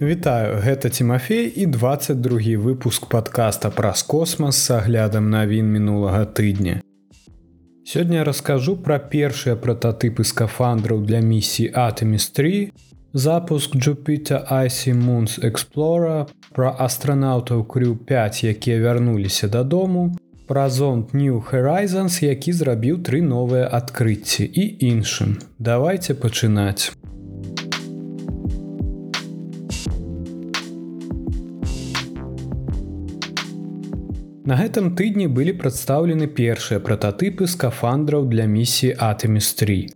Вітаю, гэта Тимофей і 22 выпуск подкаста праз космас с аглядам навін мінулага тыдня. Сёння раскажу пра першыя прататыпы скафандраў для місіі Атомис 3, запуск Jupiter Icy Moons Explorer, пра астранаўтаў крю 5, якія вярнуліся дадому, пра зонт New Horizons, які зрабіў тры новыя адкрыцці і іншым. Давайте пачынаць. На гэтым тыдні былі прадстаўлены першыя прататыпы скафандраў для місіі Атомис 3.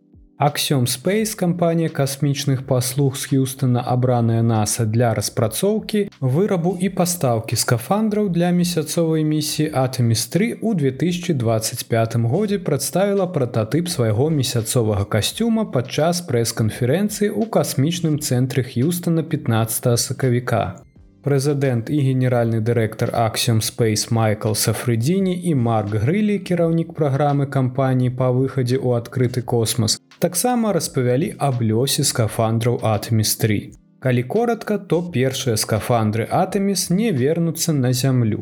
Аксём Space кампанія касмічных паслуг з Хьюстона абраная NASAа для распрацоўкі, вырабу і пастаўкі скафандраў для месяцовай місіі Атомис 3 у 2025 годзе прадставіла прататып свайго месяцовага касцюма падчас прэс-канферэнцыі ў касмічным цэнтры Хьюстона 15 сакавіка. Прэзідэнт і генеральны дырэктар Аксиум Space Майкл Сафрыдзіні і Марк Грылі, кіраўнік праграмы кампаніі па выхадзе ў адкрыты космас, таксама распавялі аб лёсе скафандраў Атміс3. Калі коротко, то першыя скафандры Атоміс не вернуцца на зямлю.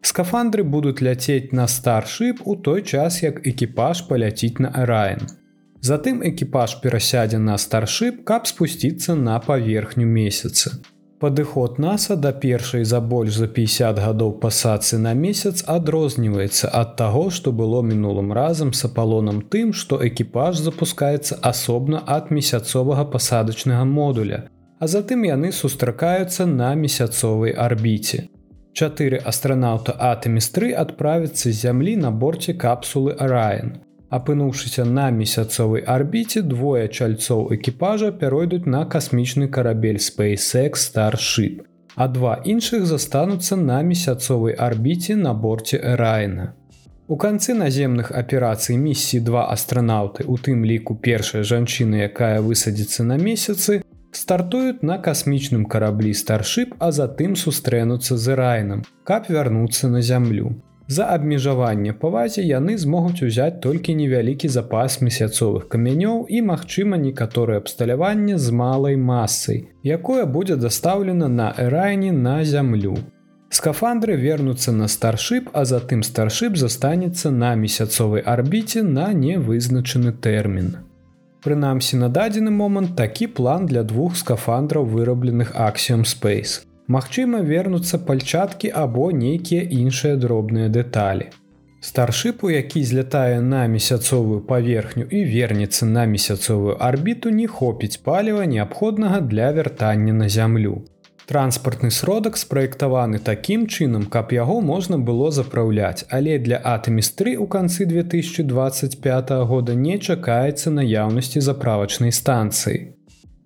Скафандры будуць ляцець на старшып у той час, як экіпаж паляціць на Араен. Затым экіпаж перасядзе на старшып, каб спусціцца на паверхню месяца. Падыход NASAа да першай за больш за 50 гадоў пасацы на месяц адрозніваецца ад таго, што было мінулым разам з апалонам тым, што экіпаж запускаецца асобна ад месяцовага пасадачнага модуля, а затым яны сустракаюцца на месяцовай арбіце. Чатыры астранаўта Атомис3 адправяцца з зямлі на борце капсулы Араен. Апынуўшыся на месяцовай арбіце двое чальцоў экіпажа пяройдуць на касмічны карабель SpaceX Starship, а два іншых застануцца на месяцовай арбіце на борце Эрайна. У канцы наземных аперацый місіі два астранаўты, у тым ліку першая жанчына, якая высадзіцца на месяцы, стартуюць на касмічным караблі Starship, а затым сустрэнуцца з Эрайнам, каб вярнуцца на зямлю. За абмежаванне павазе яны змогуць узяць толькі невялікі запас месяцовых камянёў і, магчыма, некаторае абсталяванне з малай масай, якое будзе дастаўлена на эрайне на зямлю. Скафандры вернуцца на старшып, а затым старшып застанецца на месяцовай арбіце на невызначаны тэрмін. Прынамсі на дадзены момант такі план для двух скафандраў вырабленых Аксиум Space. Магчыма, вернуцца пальчаткі або нейкія іншыя дробныя дэталі. Старшыпу, які злятае на месяцовую паверхню і вернецца на месяцовую арбіту, не хопіць паліва неабходнага для вяртання на зямлю. Транспартны сродак спраектаваны такім чынам, каб яго можна было запраўляць, але для Атомис3 у канцы 2025 года не чакаецца наяўнасці заправачнай станцыі.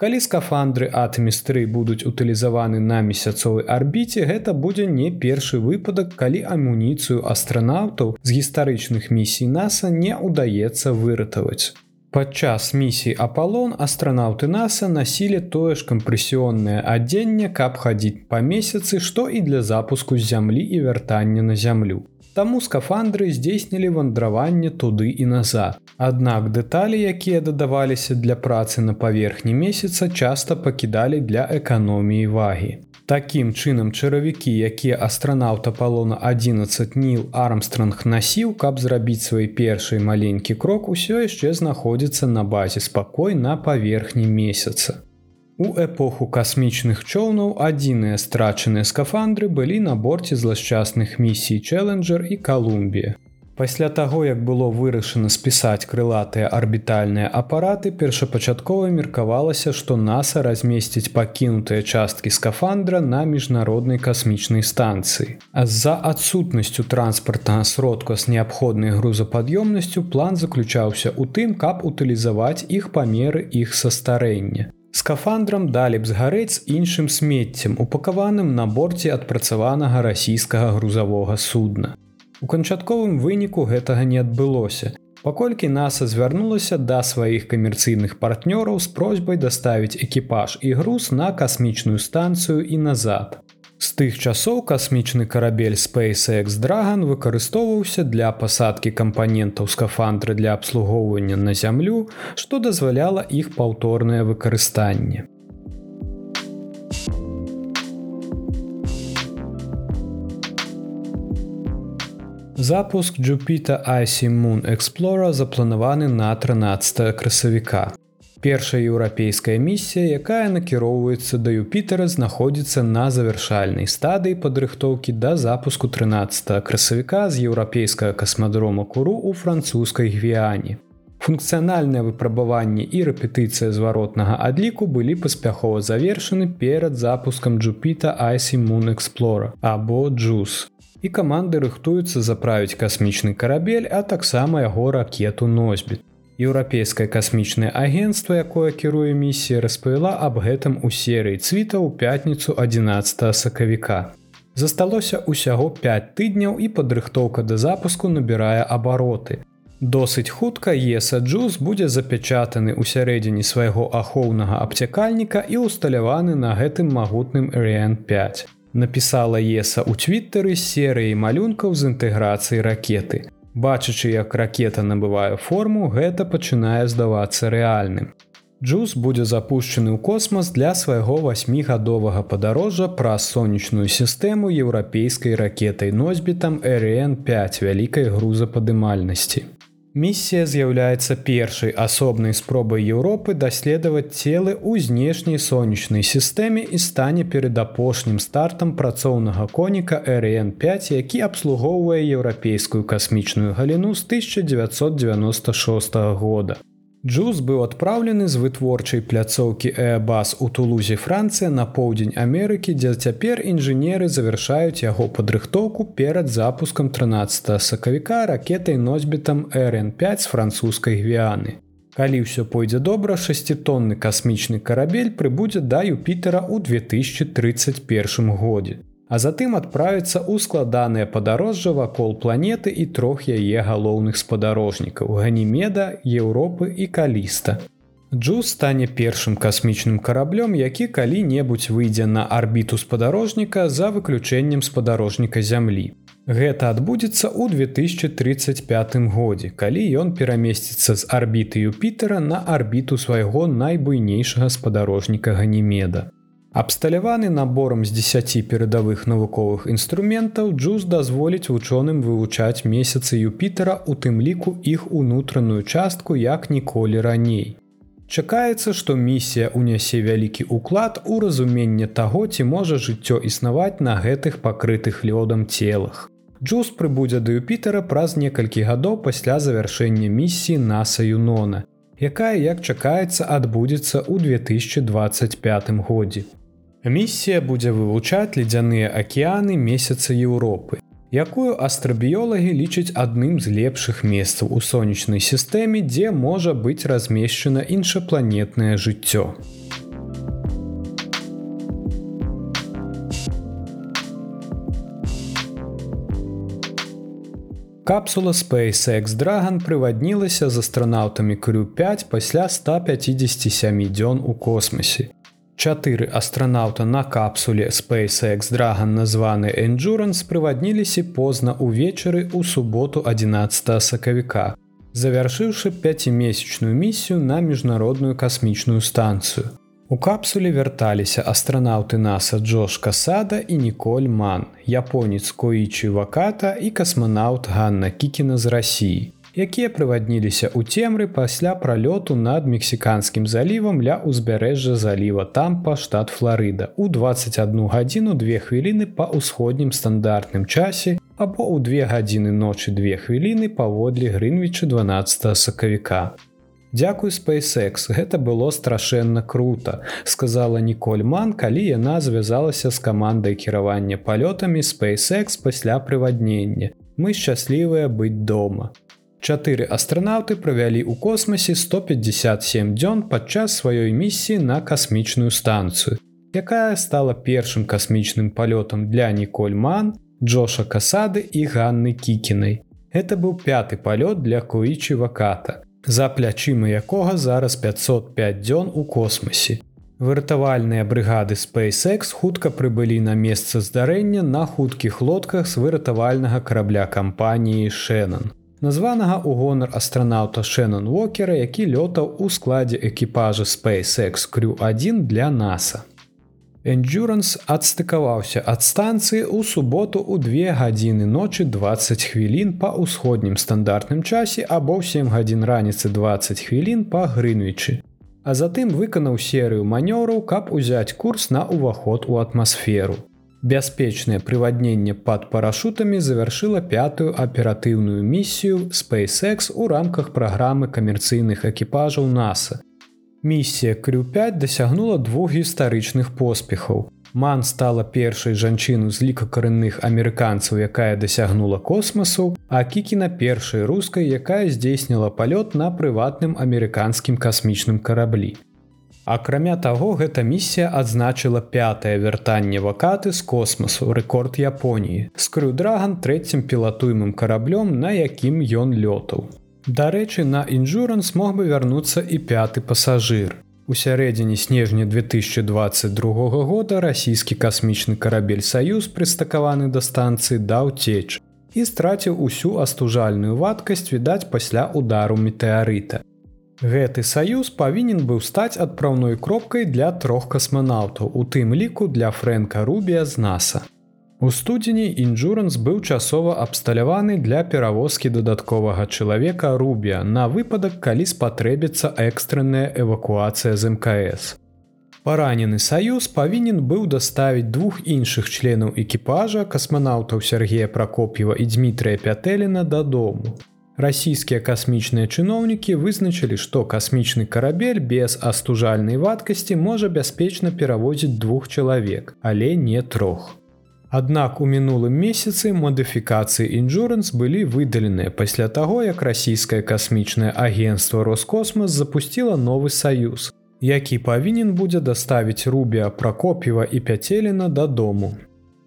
Калі скафандры Атомис3 будуць утылізаваны на месяцовай арбіце, гэта будзе не першы выпадак, калі амуніцыю астранаўтаў з гістарычных місій NASAа не ўдаецца выратаваць. Падчас місіі Апалон астранаўты NASAа насілі тое ж кампрэсіённае адзенне, каб хадзіць па месяцы, што і для запуску з зямлі і вяртання на зямлю. Таму скафандры здзейснілі вандраванне туды і назад. Аднак дэталі, якія дадаваліся для працы на паверхні месяца, часта пакідалі для эканоміі вагі. Такім чынам чаравікі, якія астранаўта палона 11 Ніл Армстронг насіў, каб зрабіць свой першы маленькі крок, усё яшчэ знаходзіцца на базе спакой на паверхні месяца. У эпоху касмічных чоўнаў адзіныя страчаныя скафандры былі на борце злашчасных місій Чэленджер і Калумбія. Пасля таго, як было вырашана спісаць крылатыя арбітальныя апараты, першапачаткова меркавалася, што NASAа размесціць пакінутыя часткі скафандра на міжнароднай касмічнай станцыі. А з-за адсутнасцю транспартнага сродка з неабходнай грузапад'ёмнасцю план заключаўся ў тым, каб утылізаваць іх памеры іх састарэння. Скафандрам далі б згарэць з іншым смеццем, упакаваным на борце адпрацаванага расійскага грузавога судна. У канчатковым выніку гэтага не адбылося. Паколькі NASAа звярнулася да сваіх камерцыйных партнёраў з просьбай даставіць экіпаж і груз на касмічную станцыю і назад. З тых часоў касмічны карабель SpaceX Dragon выкарыстоўваўся для пасадкі кампанентаў скафандры для абслугоўвання на зямлю, што дазваляла іх паўторнае выкарыстанне. Запуск Jupiter IC Moon Explorer запланаваны на 13 красавіка. Першая еўрапейская місія, якая накіроўваецца да Юпітера, знаходзіцца на завяршальнай стадыі падрыхтоўкі да запуску 13 красавіка з еўрапейскага касмадрома куру ў французскай гвіяне. Функцыянальныя выпрабаванні і рэпетыцыя зваротнага адліку былі паспяхова завершаны перад запускам Jupiter Icy Moon Explorer або Джус. І каманды рыхтуюцца заправіць касмічны карабель, а таксама яго ракету носьбіт еўрапейскае касмічнае агенцтва якое кіруе місія распавяла аб гэтым у серыі цвіта ў пятніцу 11 сакавіка. Засталося ўсяго 5 тыдняў і падрыхтоўка да запуску набірае абароты. Досыць хутка еса джуз будзе запячатаны ў сярэдзіне свайго ахоўнага абцякальніка і усталяваны на гэтым магутным рн 5 напісала еса ў твиттары серыі малюнкаў з інтэграцыі ракеты Бачачы, як ракета набывае форму, гэта пачынае здавацца рэальным. Джус будзе запущены ў космас для свайго васьмігадовага падарожжа праз сонечную сістэму еўрапейскай ракетай носьбітам RN5 вялікай грузападымальнасці. Місія з'яўляецца першай асобнай спробай Еўропы даследаваць целы ў знешняй сонечнай сістэме і стане перад апошнім стартам працоўнага коніка RN5, які абслугоўвае еўрапейскую касмічную галіну з 1996 года. Джуз быў адпраўлены з вытворчай пляцоўкі Эабас у Тулузе Францыя на поўдзень Амерыкі, дзе цяпер інжынеры завяршаюць яго падрыхтоўку перад запускам 13 сакавіка ракетай носьбітам РН5 з французскай гвіаны. Калі ўсё пойдзе добра, шасцітонны касмічны карабель прыбудзе да Юпітера ў 2031 годзе а затым адправіцца ў складанае падарожжа вакол планеты і трох яе галоўных спадарожнікаў ганімеда Еўропы і каліста. Джус стане першым касмічным караблём, які калі-небудзь выйдзе на арбіту спадарожніка за выключэннем спадарожніка зямлі. Гэта адбудзецца ў 2035 годзе, калі ён перамесціцца з арбіты Юпітера на арбіту свайго найбуйнейшага спадарожніка ганімеда. Абсталяваны наборам з 10 перадавых навуковых інструментаў Джуз дазволіць вучоным вывучаць месяцы Юпітера, у тым ліку іх унутраную частку як ніколі раней. Чакаецца, што місія ўнясе вялікі ўклад у разуменне таго, ці можа жыццё існаваць на гэтых пакрытых лёдам целах. Джуз прыбудзе да Юпітера праз некалькі гадоў пасля завяршэння місіі наса Юнона, якая, як чакаецца, адбудзецца ў 2025 годзе. Місія будзе вывучаць ледзяныя акеаны месяца Еўропы, якую астрабіёлагі лічаць адным з лепшых месцаў у сонечнай сістэме, дзе можа быць размешчана іншапланетнае жыццё. Капсула SpaceX Dragon прываднілася з астранаўтамі крю 5 пасля 157 дзён у космосе чатыры астранаўта на капсуле SpaceX Dragon названы Endurance прывадніліся позна ўвечары ў суботу 11 сакавіка, завяршыўшы пяцімесячную місію на міжнародную касмічную станцыю. У капсуле вярталіся астранаўты NASAа Джош Касада і Ніколь Ман, японец Коічы Ваката і касманаўт Ганна Кікіна з рассіі якія прывадніліся ў цемры пасля пралёту над мексіканскім залівам ля ўзбярэжжа заліва тампа штат Флорыда у 21 гадзіну две хвіліны па ўсходнім стандартным часе або ў две гадзіны ночы две хвіліны паводле грынвічы 12 сакавіка. Дзякуй SpaceX, гэта было страшэнна круто, сказала Ніколь Ман, калі яна звязалася з камандай кіравання палётамі SpaceX пасля прываднення. Мы шчаслівыя быць дома. Чатыры астранаўты правялі ў космосе 157 дзён падчас сваёй місіі на касмічную станцыю, якая стала першым касмічным палётам для Ніколь Ман, Джоша Касады і Ганны Кікінай. Гэта быў пяты палёт для Коічы Ваката, за плячыма якога зараз 505 дзён у космосе. Выратавальныя брыгады SpaceX хутка прыбылі на месца здарэння на хуткіх лодках з выратавальнага карабля кампаніі Шэнан названага ў гонар астранаўта Шэнон Уокера, які лётаў у складзе экіпажа SpaceX Crew1 для NASA. Endurance адстыкаваўся ад станцыі ў суботу ў 2 гадзіны ночы 20 хвілін па ўсходнім стандартным часе або 7 гадзін раніцы 20 хвілін па грынвічы. А затым выканаў серыю манёраў, каб узяць курс на ўваход у атмасферу. Бяспечнае прывадненне пад парашутамі завяршыла пятую аператыўную місію SpaceX у рамках праграмы камерцыйных экіпажаў NASA. Місія Крю5 дасягнула двух гістарычных поспехаў. Ман стала першай жанчыну з ліка карэнных амерыканцаў, якая дасягнула космасу, а кікіна першай рускай, якая здзейсніла палёт на прыватным амерыканскім касмічным караблі. Акрамя таго, гэта місія адзначыла пятае вяртанне вакаты з космасу рэкорд Японіі. Скрюдраган трэцім пілатуемым караблём, на якім ён лётаў. Дарэчы, на інжуранс мог бы вярнуцца і пяты пасажыр. Сярэдзіне снежня 2022 года расійскі касмічны карабель Саюз прыстакаваны да станцыі даў цеч і страціў усю астужальную вадкасць відаць пасля удару метэарыта. Гэты саюз павінен быў стаць адпраўной кропкай для трох касманаўтаў, у тым ліку для Фрэнка Рубія з NASAа. У студзені інжуранс быў часова абсталяваны для перавозкі дадатковага чалавека Рубія на выпадак, калі спатрэбіцца экстранная эвакуацыя з МКС. Паранены саюз павінен быў даставіць двух іншых членаў экіпажа касманаўтаў Сергея Пракоп'ева і Дмітрыя Пятэліна дадому расійскія касмічныя чыноўнікі вызначылі, што касмічны карабель без астужальнай вадкасці можа бяспечна перавозіць двух чалавек, але не трох. Аднак у мінулым месяцы модыфікацыі інжуранс былі выдаленыя пасля таго, як расійскае касмічнае агенцтва Роскосмас запусціла новы саюз, які павінен будзе даставіць рубія пракопіва і пяцеліна дадому.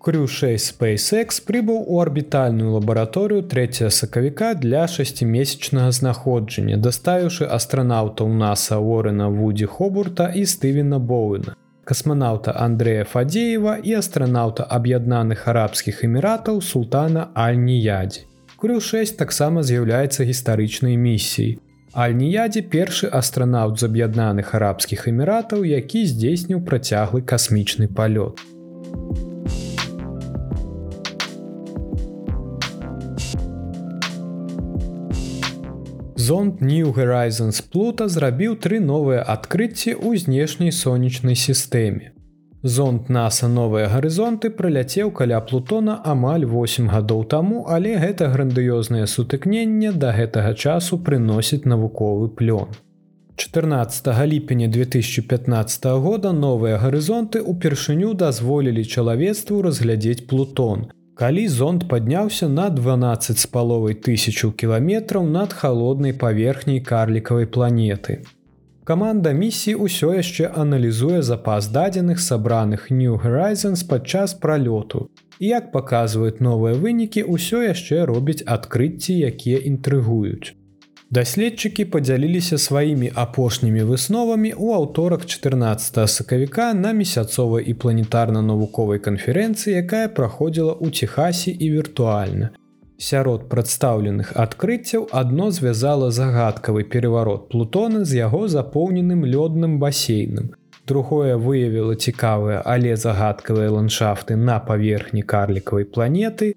Крю6 SpaceX прыбыў у арбітальную лабараторыю 3 сакавіка для шасцімесячнага знаходжання, даставіўшы астранаўтаў NASAа Уорена Вудзі Хобурта і Стывена Боуна, касманаўта Андрэя Фадзеева і астранаўта аб'яднаных арабскіх эміратаў султана Аль-Ніядзі. Крю6 таксама з'яўляецца гістарычнай місіяй. Аль-Ніядзі першы астранаўт з аб'яднаных арабскіх эміратаў, які здзейсніў працяглы касмічны палёт. Зонд New Horizons Плута зрабіў тры новыя адкрыцці ў знешняй сонечнай сістэме. Зонд NASA новыя гарызонты прыляцеў каля Плутона амаль 8 гадоў таму, але гэта грандыёзнае сутыкненне да гэтага часу прыносіць навуковы плён. 14 ліпеня 2015 года новыя гарызонты ўпершыню дазволілі чалавецтву разглядзець Плутон, калі зонд падняўся на 12 з паловай тысячу кіламетраў над халоднай паверхняй карлікавай планеты. Каманда місіі ўсё яшчэ аналізуе запас дадзеных сабраных New Horizons падчас пралёту. І як паказваюць новыя вынікі, ўсё яшчэ робіць адкрыцці, якія інтрыгуюць. Даследчыкі падзяліліся сваімі апошнімі высновамі ў аўторак 14 сакавіка на месяцовай і планетарна-навуковай канферэнцыі, якая праходзіла ў Техасе і віртуальна. Сярод прадстаўленых адкрыццяў адно звязала загадкавы пераварот Плутона з яго запоўненым лёдным басейным. Другое выявіла цікавыя, але загадкавыя ландшафты на паверхні карлікавай планеты,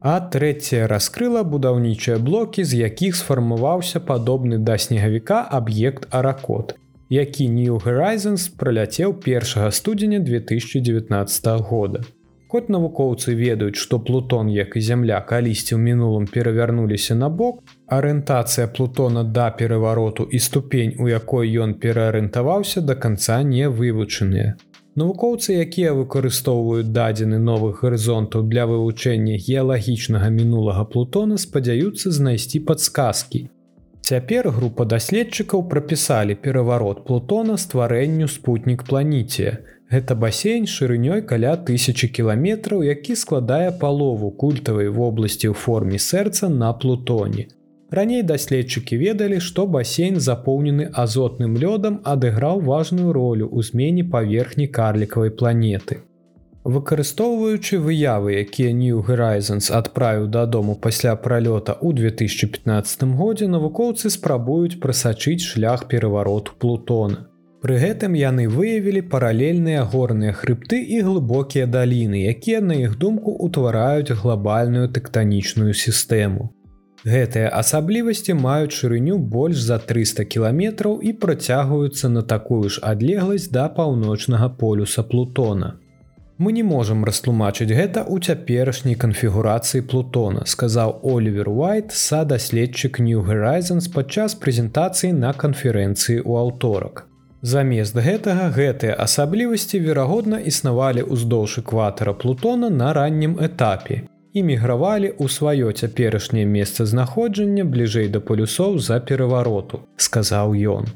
А трэцяе раскрыла будаўнічыя блокі, з якіх сфармаваўся падобны да снегавіка аб'ект аракот, які New Horizons праляцеў 1 студзеня 2019 года. Хоць навукоўцы ведаюць, што Плутон, як і зямля калісьці ў мінулым перавярнуліся на бок, арыентацыя Плутона да перавароту і ступень, у якой ён пераарыентаваўся да канца не вывучаныя. Навукоўцы, якія выкарыстоўваюць дадзены новых гарызонтаў для вывучэння геалагічнага мінулага плутона спадзяюцца знайсці падсказкі. Цяпер група даследчыкаў прапісалі пераварот плутона стварэнню спутнік планіце. Гэта басейн шырынёй каля тысячи кіламетраў, які складае палову культавай вобласці ў форме сэрца на плутоне. Раней даследчыкі ведалі, што басейн запоўнены азотным лёдам адыграў важную ролю ў змене паверхні карлікавай планеты. Выкарыстоўваючы выявы, якія New Horizons адправіў дадому пасля пралёта ў 2015 годзе навукоўцы спрабуюць прасачыць шлях перавароту Плутона. Пры гэтым яны выявілі паралельныя горныя хрыбты і глыбокія даліны, якія на іх думку ўтвараюць глобальную тэктанічную сістэму. Гэтыя асаблівасці маюць шырыню больш за 300 кіламетраў і працягваюцца на такую ж адлегласць да паўночнага полюса Плутона. Мы не можам растлумачыць гэта ў цяперашняй канфігурацыі Плутона, сказаў Олівер Уайт, са даследчык New Horizons падчас прэзентацыі на канферэнцыі ў аўторак. Замест гэтага гэтыя асаблівасці верагодна існавалі ўздоўж экватара Плутона на раннім этапе і мігравалі ў сваё цяперашняе месцазнаходжанне бліжэй да полюсоў за перавароту, сказаў ён.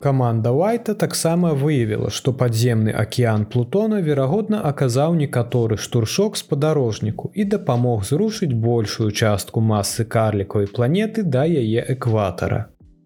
Каманда Уайта таксама выявіла, што падземны акіян Плутона верагодна аказаў некаторы штуршок спадарожніку і дапамог зрушыць большую частку масы карлікавай планеты да яе экватара.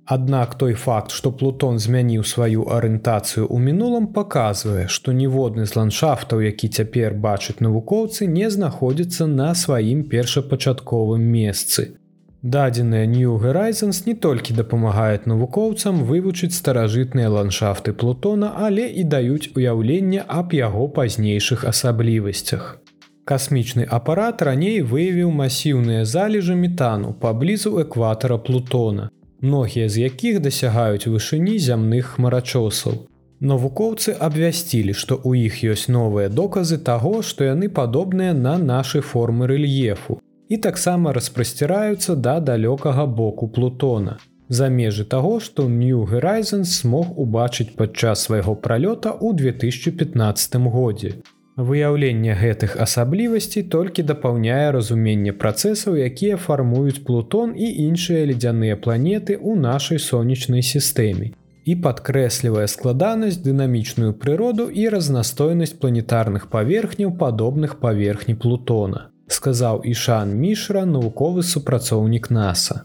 Аднак той факт, што Плутон змяніў сваю арыентацыю ў мінулым паказвае, што ніводны з ландшафтаў, які цяпер бачаць навукоўцы, не знаходзіцца на сваім першапачатковым месцы. Дадзеныя New Horizons не толькі дапамагаюць навукоўцам вывучыць старажытныя ландшафты Плутона, але і даюць уяўленне аб яго пазнейшых асаблівасцях. Касмічны апарат раней выявіў масіўныя залежы метану паблізу экватара Плутона многія з якіх дасягаюць вышыні зямных хмарачосаў. Навукоўцы абвясцілі, што ў іх ёсць новыя доказы таго, што яны падобныя на нашы формы рэльефу і таксама распрасціраюцца да далёкага боку Плутона. За межы таго, што New Horizons смог убачыць падчас свайго пралёта ў 2015 годзе. Выяўленне гэтых асаблівасцей толькі дапаўняе разуменне працэсаў, якія фармуюць плутон і іншыя ледзяныя планеты ў нашай сонечнай сістэме і падкрэслівае складанасць дынамічную прыроду і разнастойнасць планетарных паверхняў падобных паверхні плутона, сказаў Ішан Мішра навуковы супрацоўнік NASAа.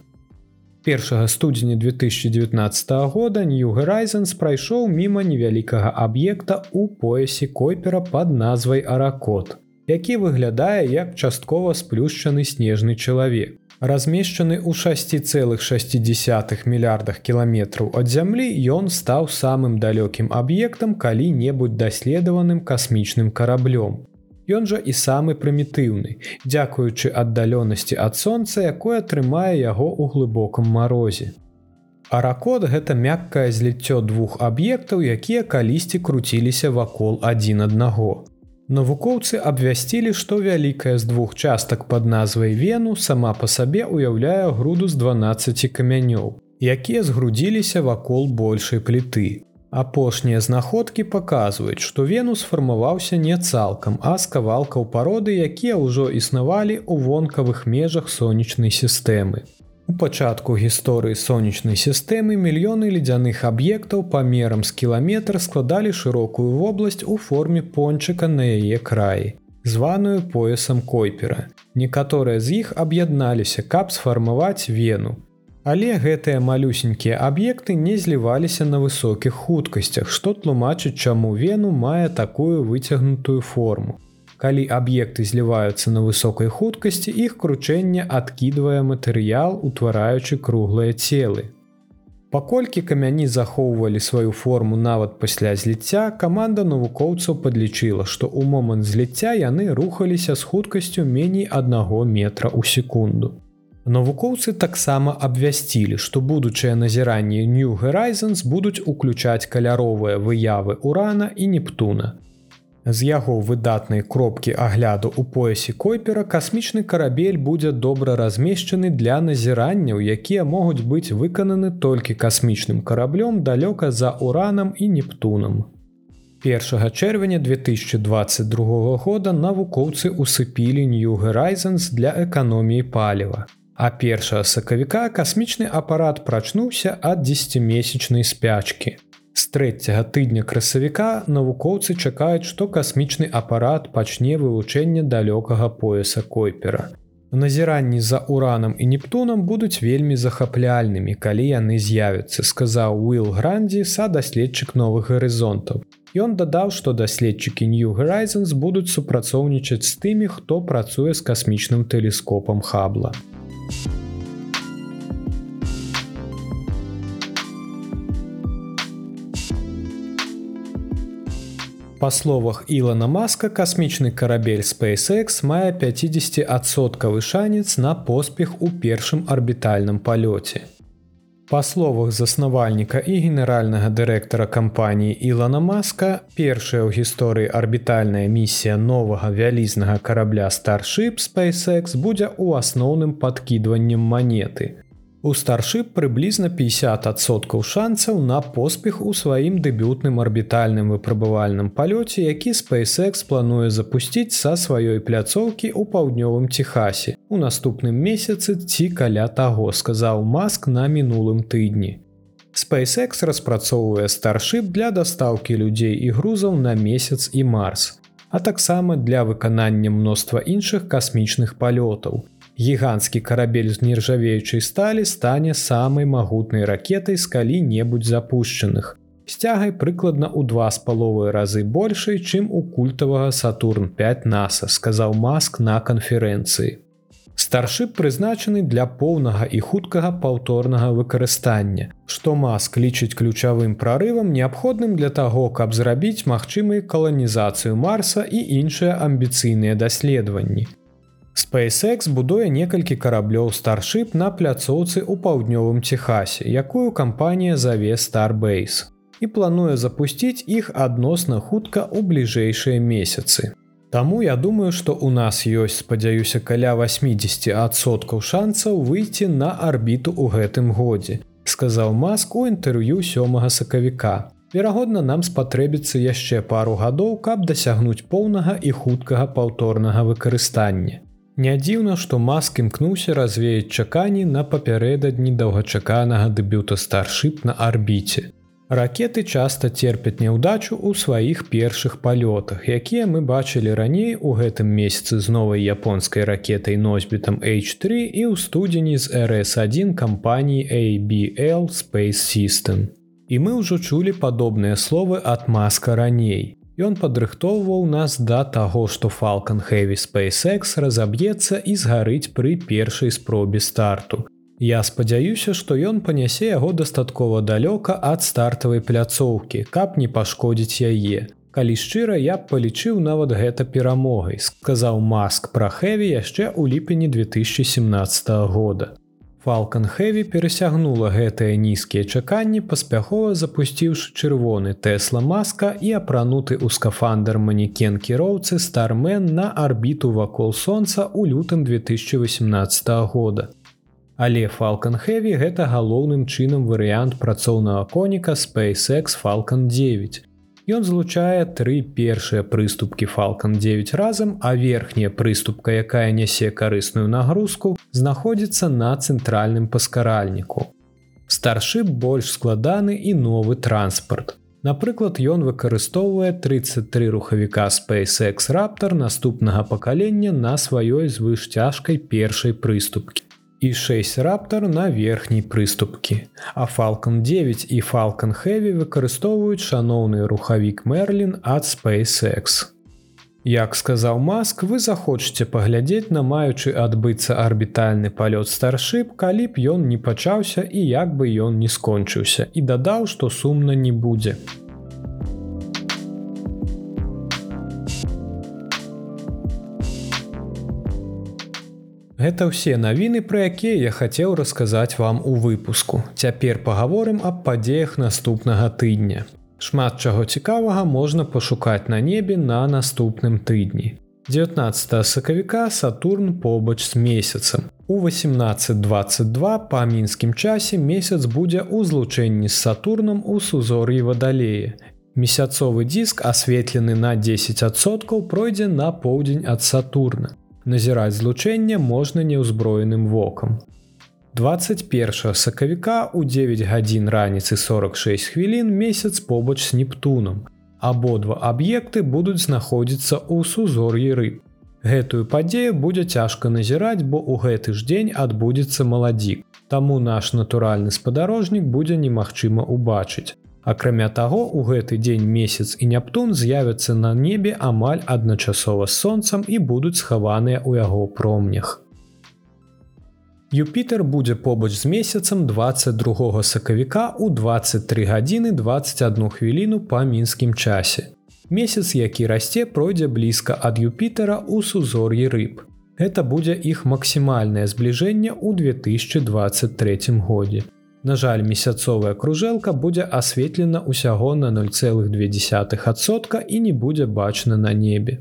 1 студзеня 2019 года New Horizons прайшоў міма невялікага аб'екта ў поясе койпера под назвай Аракот, які выглядае як часткова сплюшчаны снежны чалавек. Размешчаны ў 6,6 мільярдах кіламетраў ад зямлі ён стаў самым далёкім аб'ектам калі-небудзь даследаваным касмічным караблём. Ён жа і самы прымітыўны, дзякуючы аддалёнасці ад сонца, якое трымае яго ў глыбокам марозе. Аракод гэта мяккае зліццё двух аб'ектаў, якія калісьці круціліся вакол адзін аднаго. Навукоўцы абвясцілі, што вялікая з двух частак пад назвай вену сама па сабе ўяўляе груду з 12 камянёў, якія згрудзіліся вакол большай пліты. Апошнія знаходкі паказваюць, што вену сфармаваўся не цалкам, а з кавалкаў пароды, якія ўжо існавалі ў вонкавых межах сонечнай сістэмы. У пачатку гісторыі сонечнай сістэмы мільёны ледзяных аб'ектаў памерам з кіламетр складалі шырокую вобласць у форме пончыка на яе краі, званую поясам койпера. Некаторыя з іх аб'ядналіся, каб сфармаваць вену, Але гэтыя малюсенькія аб'екты не зліваліся на высокіх хуткасцях, што тлумачыць, чаму вену мае такую выцягнутую форму. Калі аб'екты зліваюцца на высокай хуткасці, іх кручэнне адкідвае матэрыял, утвараючы круглыя целы. Паколькі камяні захоўвалі сваю форму нават пасля зліцця, каманда навукоўцаў падлічыла, што ў момант зліцця яны рухаліся з хуткасцю меней аднаго метра ў секунду. Навукоўцы таксама абвясцілі, што будучыя назіранні New Horizons будуць уключаць каляровыя выявы урана і Нептуна. З яго выдатнай кропкі агляду ў поясе койпера касмічны карабель будзе добра размешчаны для назіранняў, якія могуць быць выкананы толькі касмічным караблём далёка за уранам і Нептунам. 1 чэрвеня 2022 года навукоўцы усыпілі New Horizons для эканоміі паліва. А першага сакавіка касмічны апарат прачнуўся ад 10месячнай спячкі. З трэцяга тыдня красавіка навукоўцы чакаюць, што касмічны апарат пачне вывучэнне далёкага пояса койпера. Назіранні за уранам і нептунам будуць вельмі захапляльнымі, калі яны з'явяцца, сказаў Уилл Грандзі са даследчык новых гарызонтаў. Ён дадаў, што даследчыкі New Horizons будуць супрацоўнічаць з тымі, хто працуе з касмічным тэлескопам Хабла. По словах Илона Маска касмічны карабель SpaceX мае 50адсоткавы шанец на поспех у першым орбитальном полете. Па словах заснавальніка і генеральнага дырэктара кампаніі Ілана Маска, першая ў гісторыі арбітальная місія новага вялізнага карабля Starship SpaceX будзе ў асноўным падкідваннем манеты. У старшып прыблізна 50соткаў шанцаў на поспех у сваім дэбютным арбітальным выпрабавальным палёце, які SpaceX плануе запусціць са сваёй пляцоўкі ў паўднёвым Техасе. У наступным месяцы ці каля таго, сказаў Маск на мінулым тыдні. SpaceX распрацоўвае старшып для дастаўкі людзей і грузаў на месяц і марс, а таксама для выканання мноства іншых касмічных палётаў гіганцкі карабель з нержавеючай сталі стане самай магутнай ракетай з калі-небудзь запущенных. Сцягай прыкладна ў два з паловы разы большай, чым у культавага Сатурн 5 NASAа, сказаў Маск на канферэнцыі. Старшып прызначаны для поўнага і хуткага паўторнага выкарыстання, што маск лічыць ключавым прарывам неабходным для таго, каб зрабіць магчымай каланізацыю Марса і іншыя амбіцыйныя даследаванні. SpaceX будуе некалькі караблёў старship на пляцоўцы ў паўднёвым Техасе, якую кампанія заве Starbase і плануе запусціць іх адносна хутка ў бліжэйшыя месяцы. Таму я думаю, што ў нас ёсць, спадзяюся, каля 80соткаў шансаў выйти на арбіту ў гэтым годзе, сказаў Маск у інтэрв'ю сёмага сакавіка. Верагодна, нам спатрэбіцца яшчэ пару гадоў, каб дасягнуць поўнага і хуткага паўторнага выкарыстання. Не дзіўна, што маск імкнуўся развеяць чаканні на папярэдадні доўгачаканага дэбюта старшып на арбіце. Ракеты часта терпяць няўдачу ў сваіх першых палётах, якія мы бачылі раней у гэтым месяцы з новай японскай ракетай носьбітам H3 і ў студзені з RS1 кампаніі ABL Space System. І мы ўжо чулі падобныя словы ад маска раней. Ён падрыхтоўваў нас да таго, што Falалcon Heavy SpaceX разаб'ецца і згарыць пры першай спробе старту. Я спадзяюся, што ён панясе яго дастаткова далёка ад стартавай пляцоўкі, каб не пашкодзіць яе. Калі шчыра я б палічыў нават гэта перамогай, сказаў Маск пра Хэві яшчэ ў ліпені 2017 года. Falалcon Heavy перасягнула гэтыя нізкія чаканні, паспяхова запусціўшы чырвоны Тэсла маска і апрануты ў скафандр манікен кіроўцы Стармен на арбіту вакол сонца ў лютым 2018 года. Але Falалcon Heavy гэта галоўным чынам варыянт працоўнага коніка SpaceX Falалcon 9. Ён злучае тры першыя прыступкі Falалcon 9 разам, а верхняя прыступка, якая нясе карысную нагрузку, знаходзіцца на цэнтральным паскаральніку. Старшып больш складаны і новы транспарт. Напрыклад, ён выкарыстоўвае 33 рухавіка SpaceX Раптор наступнага пакалення на сваёй звышцяжкай першай прыступкі і 6 раптар на верхняй прыступкі. А Falалcon 9 і Falалcon Heavy выкарыстоўваюць шаноўны рухавік Мерлін ад SpaceX. Як сказаў Маск, вы захочаце паглядзець на маючы адбыцца арбітальны палёт старship, калі б ён не пачаўся і як бы ён не скончыўся і дадаў, што сумна не будзе. Гэта ўсе навіны, пра якія я хацеў расказаць вам у выпуску. Цяпер пагаворым аб падзеях наступнага тыдня. Шмат чаго цікавага можна пашукаць на небе на наступным тыдні. 19 сакавіка Сатурн побач з месяцам. У 1822 па мінскім часе месяц будзе ў злучэнні з Сатурнам у сузор'і вадалея. Месяцовы диск асветлены на 10соткаў пройдзе на поўдзень ад Сатурна назіраць злучэнне можна неўзброеным вокам. 21 сакавіка у 9 гадзін раніцы 46 хвілін месяц побач з нептунам. Абодва аб'екты будуць знаходзіцца ў сузор'і рыб. Гэтую падзею будзе цяжка назіраць, бо ў гэты ж дзень адбудзецца маладзік. Таму наш натуральны спадарожнік будзе немагчыма ўбачыць. Акрамя таго, у гэты дзень месяц і Нептун з'явяцца на небе амаль адначасова з сонцам і будуць схаваныя ў яго промнях. Юпітер будзе побач з месяцам 22 сакавіка ў 23 гадзіны 21 хвіліну па мінскім часе. Месяц, які расце, пройдзе блізка ад Юпітера ў сузор'і рыб. Гэта будзе іх максімальнае збліжэнне ў 2023 годзе. На жаль, месяцовая кружэлка будзе асветлена ўсяго на 0,2сотка і не будзе бачна на небе.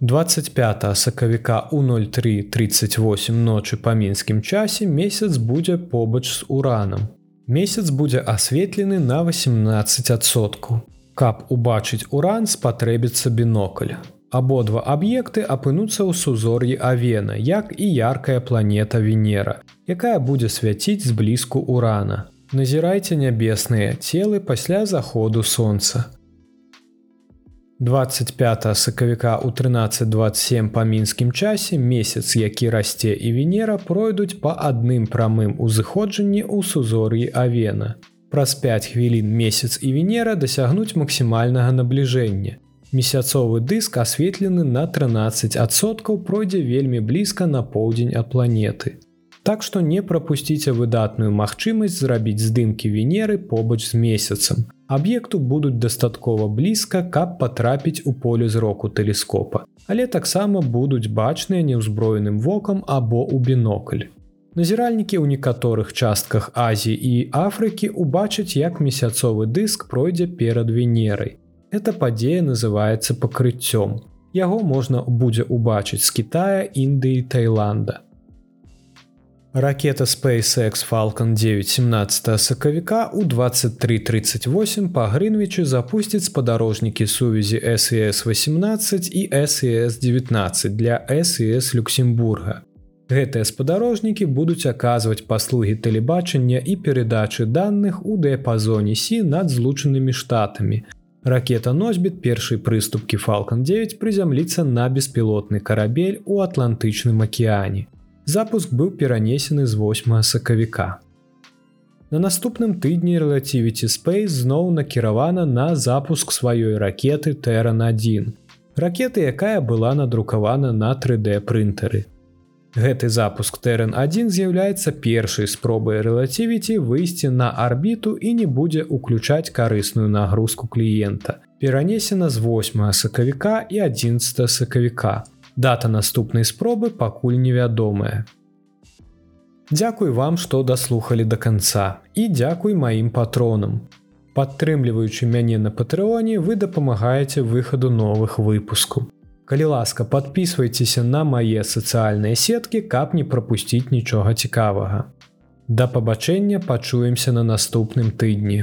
25 сакавіка у 0338 ночы па мінскім часе месяц будзе побач з уранам. Месяц будзе асветлены на 18соткаў. Каб убачыць уран спатрэбіцца бінокль. Абодва аб'екты апынуцца ў сузор'і Авена, як і яркая планета Венера, якая будзе свяціць зблізку урана. Назірайце нябесныя целы пасля заходу сонца. 25 сакавіка ў 1327 па мінскім часе месяц, які расце і Венера пройдуць па адным прамым узыходжанні ў сузор'і Авена. Праз 5 хвілін месяц і Венера дасягнуць максімальнага набліжэння. Месяцовы дыск асветлены на 13соткаў пройдзе вельмі блізка на поўдзень ад планеты. Так што не прапусціце выдатную магчымасць зрабіць здымкі Венеры побач з месяцам. Аб'екту будуць дастаткова блізка, каб патрапіць у поле зроку тэлескопа, але таксама будуць бачныя неўзброеным вокам або ў бінокль. Назіральнікі ў некаторых частках Азіі і Афрыкі убачаць, як месяцовы дыск пройдзе перад Венерай. Эта падзея называецца пакрыццём. Яго можна будзе ўбачыць з Китая, Індыі, Таиланда. Ракета SpaceX Falcon 917 сакавіка ў 2338 па Грынвічы запусціць спадарожнікі сувязі SES-18 і SES-19 для SES Люксембурга. Гэтыя спадарожнікі будуць аказваць паслугі тэлебачання і перадачы даных у дыяпазоне Сі над злучанымі штатамі, Ракета носьбіт першай прыступкі Falалcon 9 прызямліцца на беспілотны карабель у атлантычным акеане. Запуск быў перанесены з 8 сакавіка. На наступным тыдні Relativity Space зноў накіравана на запуск сваёй ракеты Тэран 1. Ракеты, якая была надрукавана на 3D прынтары. Гэты запуск Тэрэн 1 з'яўляецца першай спробай рэлацівіці выйсці на арбіту і не будзе ўключаць карысную нагрузку кліента. Перанесена з 8 сакавіка і 11 сакавіка. Дата наступнай спробы пакуль невядомая. Дзякуй вам, што даслухалі да канца і дзякуй маім патронам. Падтрымліваючы мяне на патрыоне, вы дапамагаеце выхаду новых выпускаў. Калі ласка, подписывайтеся на мае сацыяльныя сеткі, каб не прапусціць нічога цікавага. Да пабачэння пачуемся на наступным тыдні.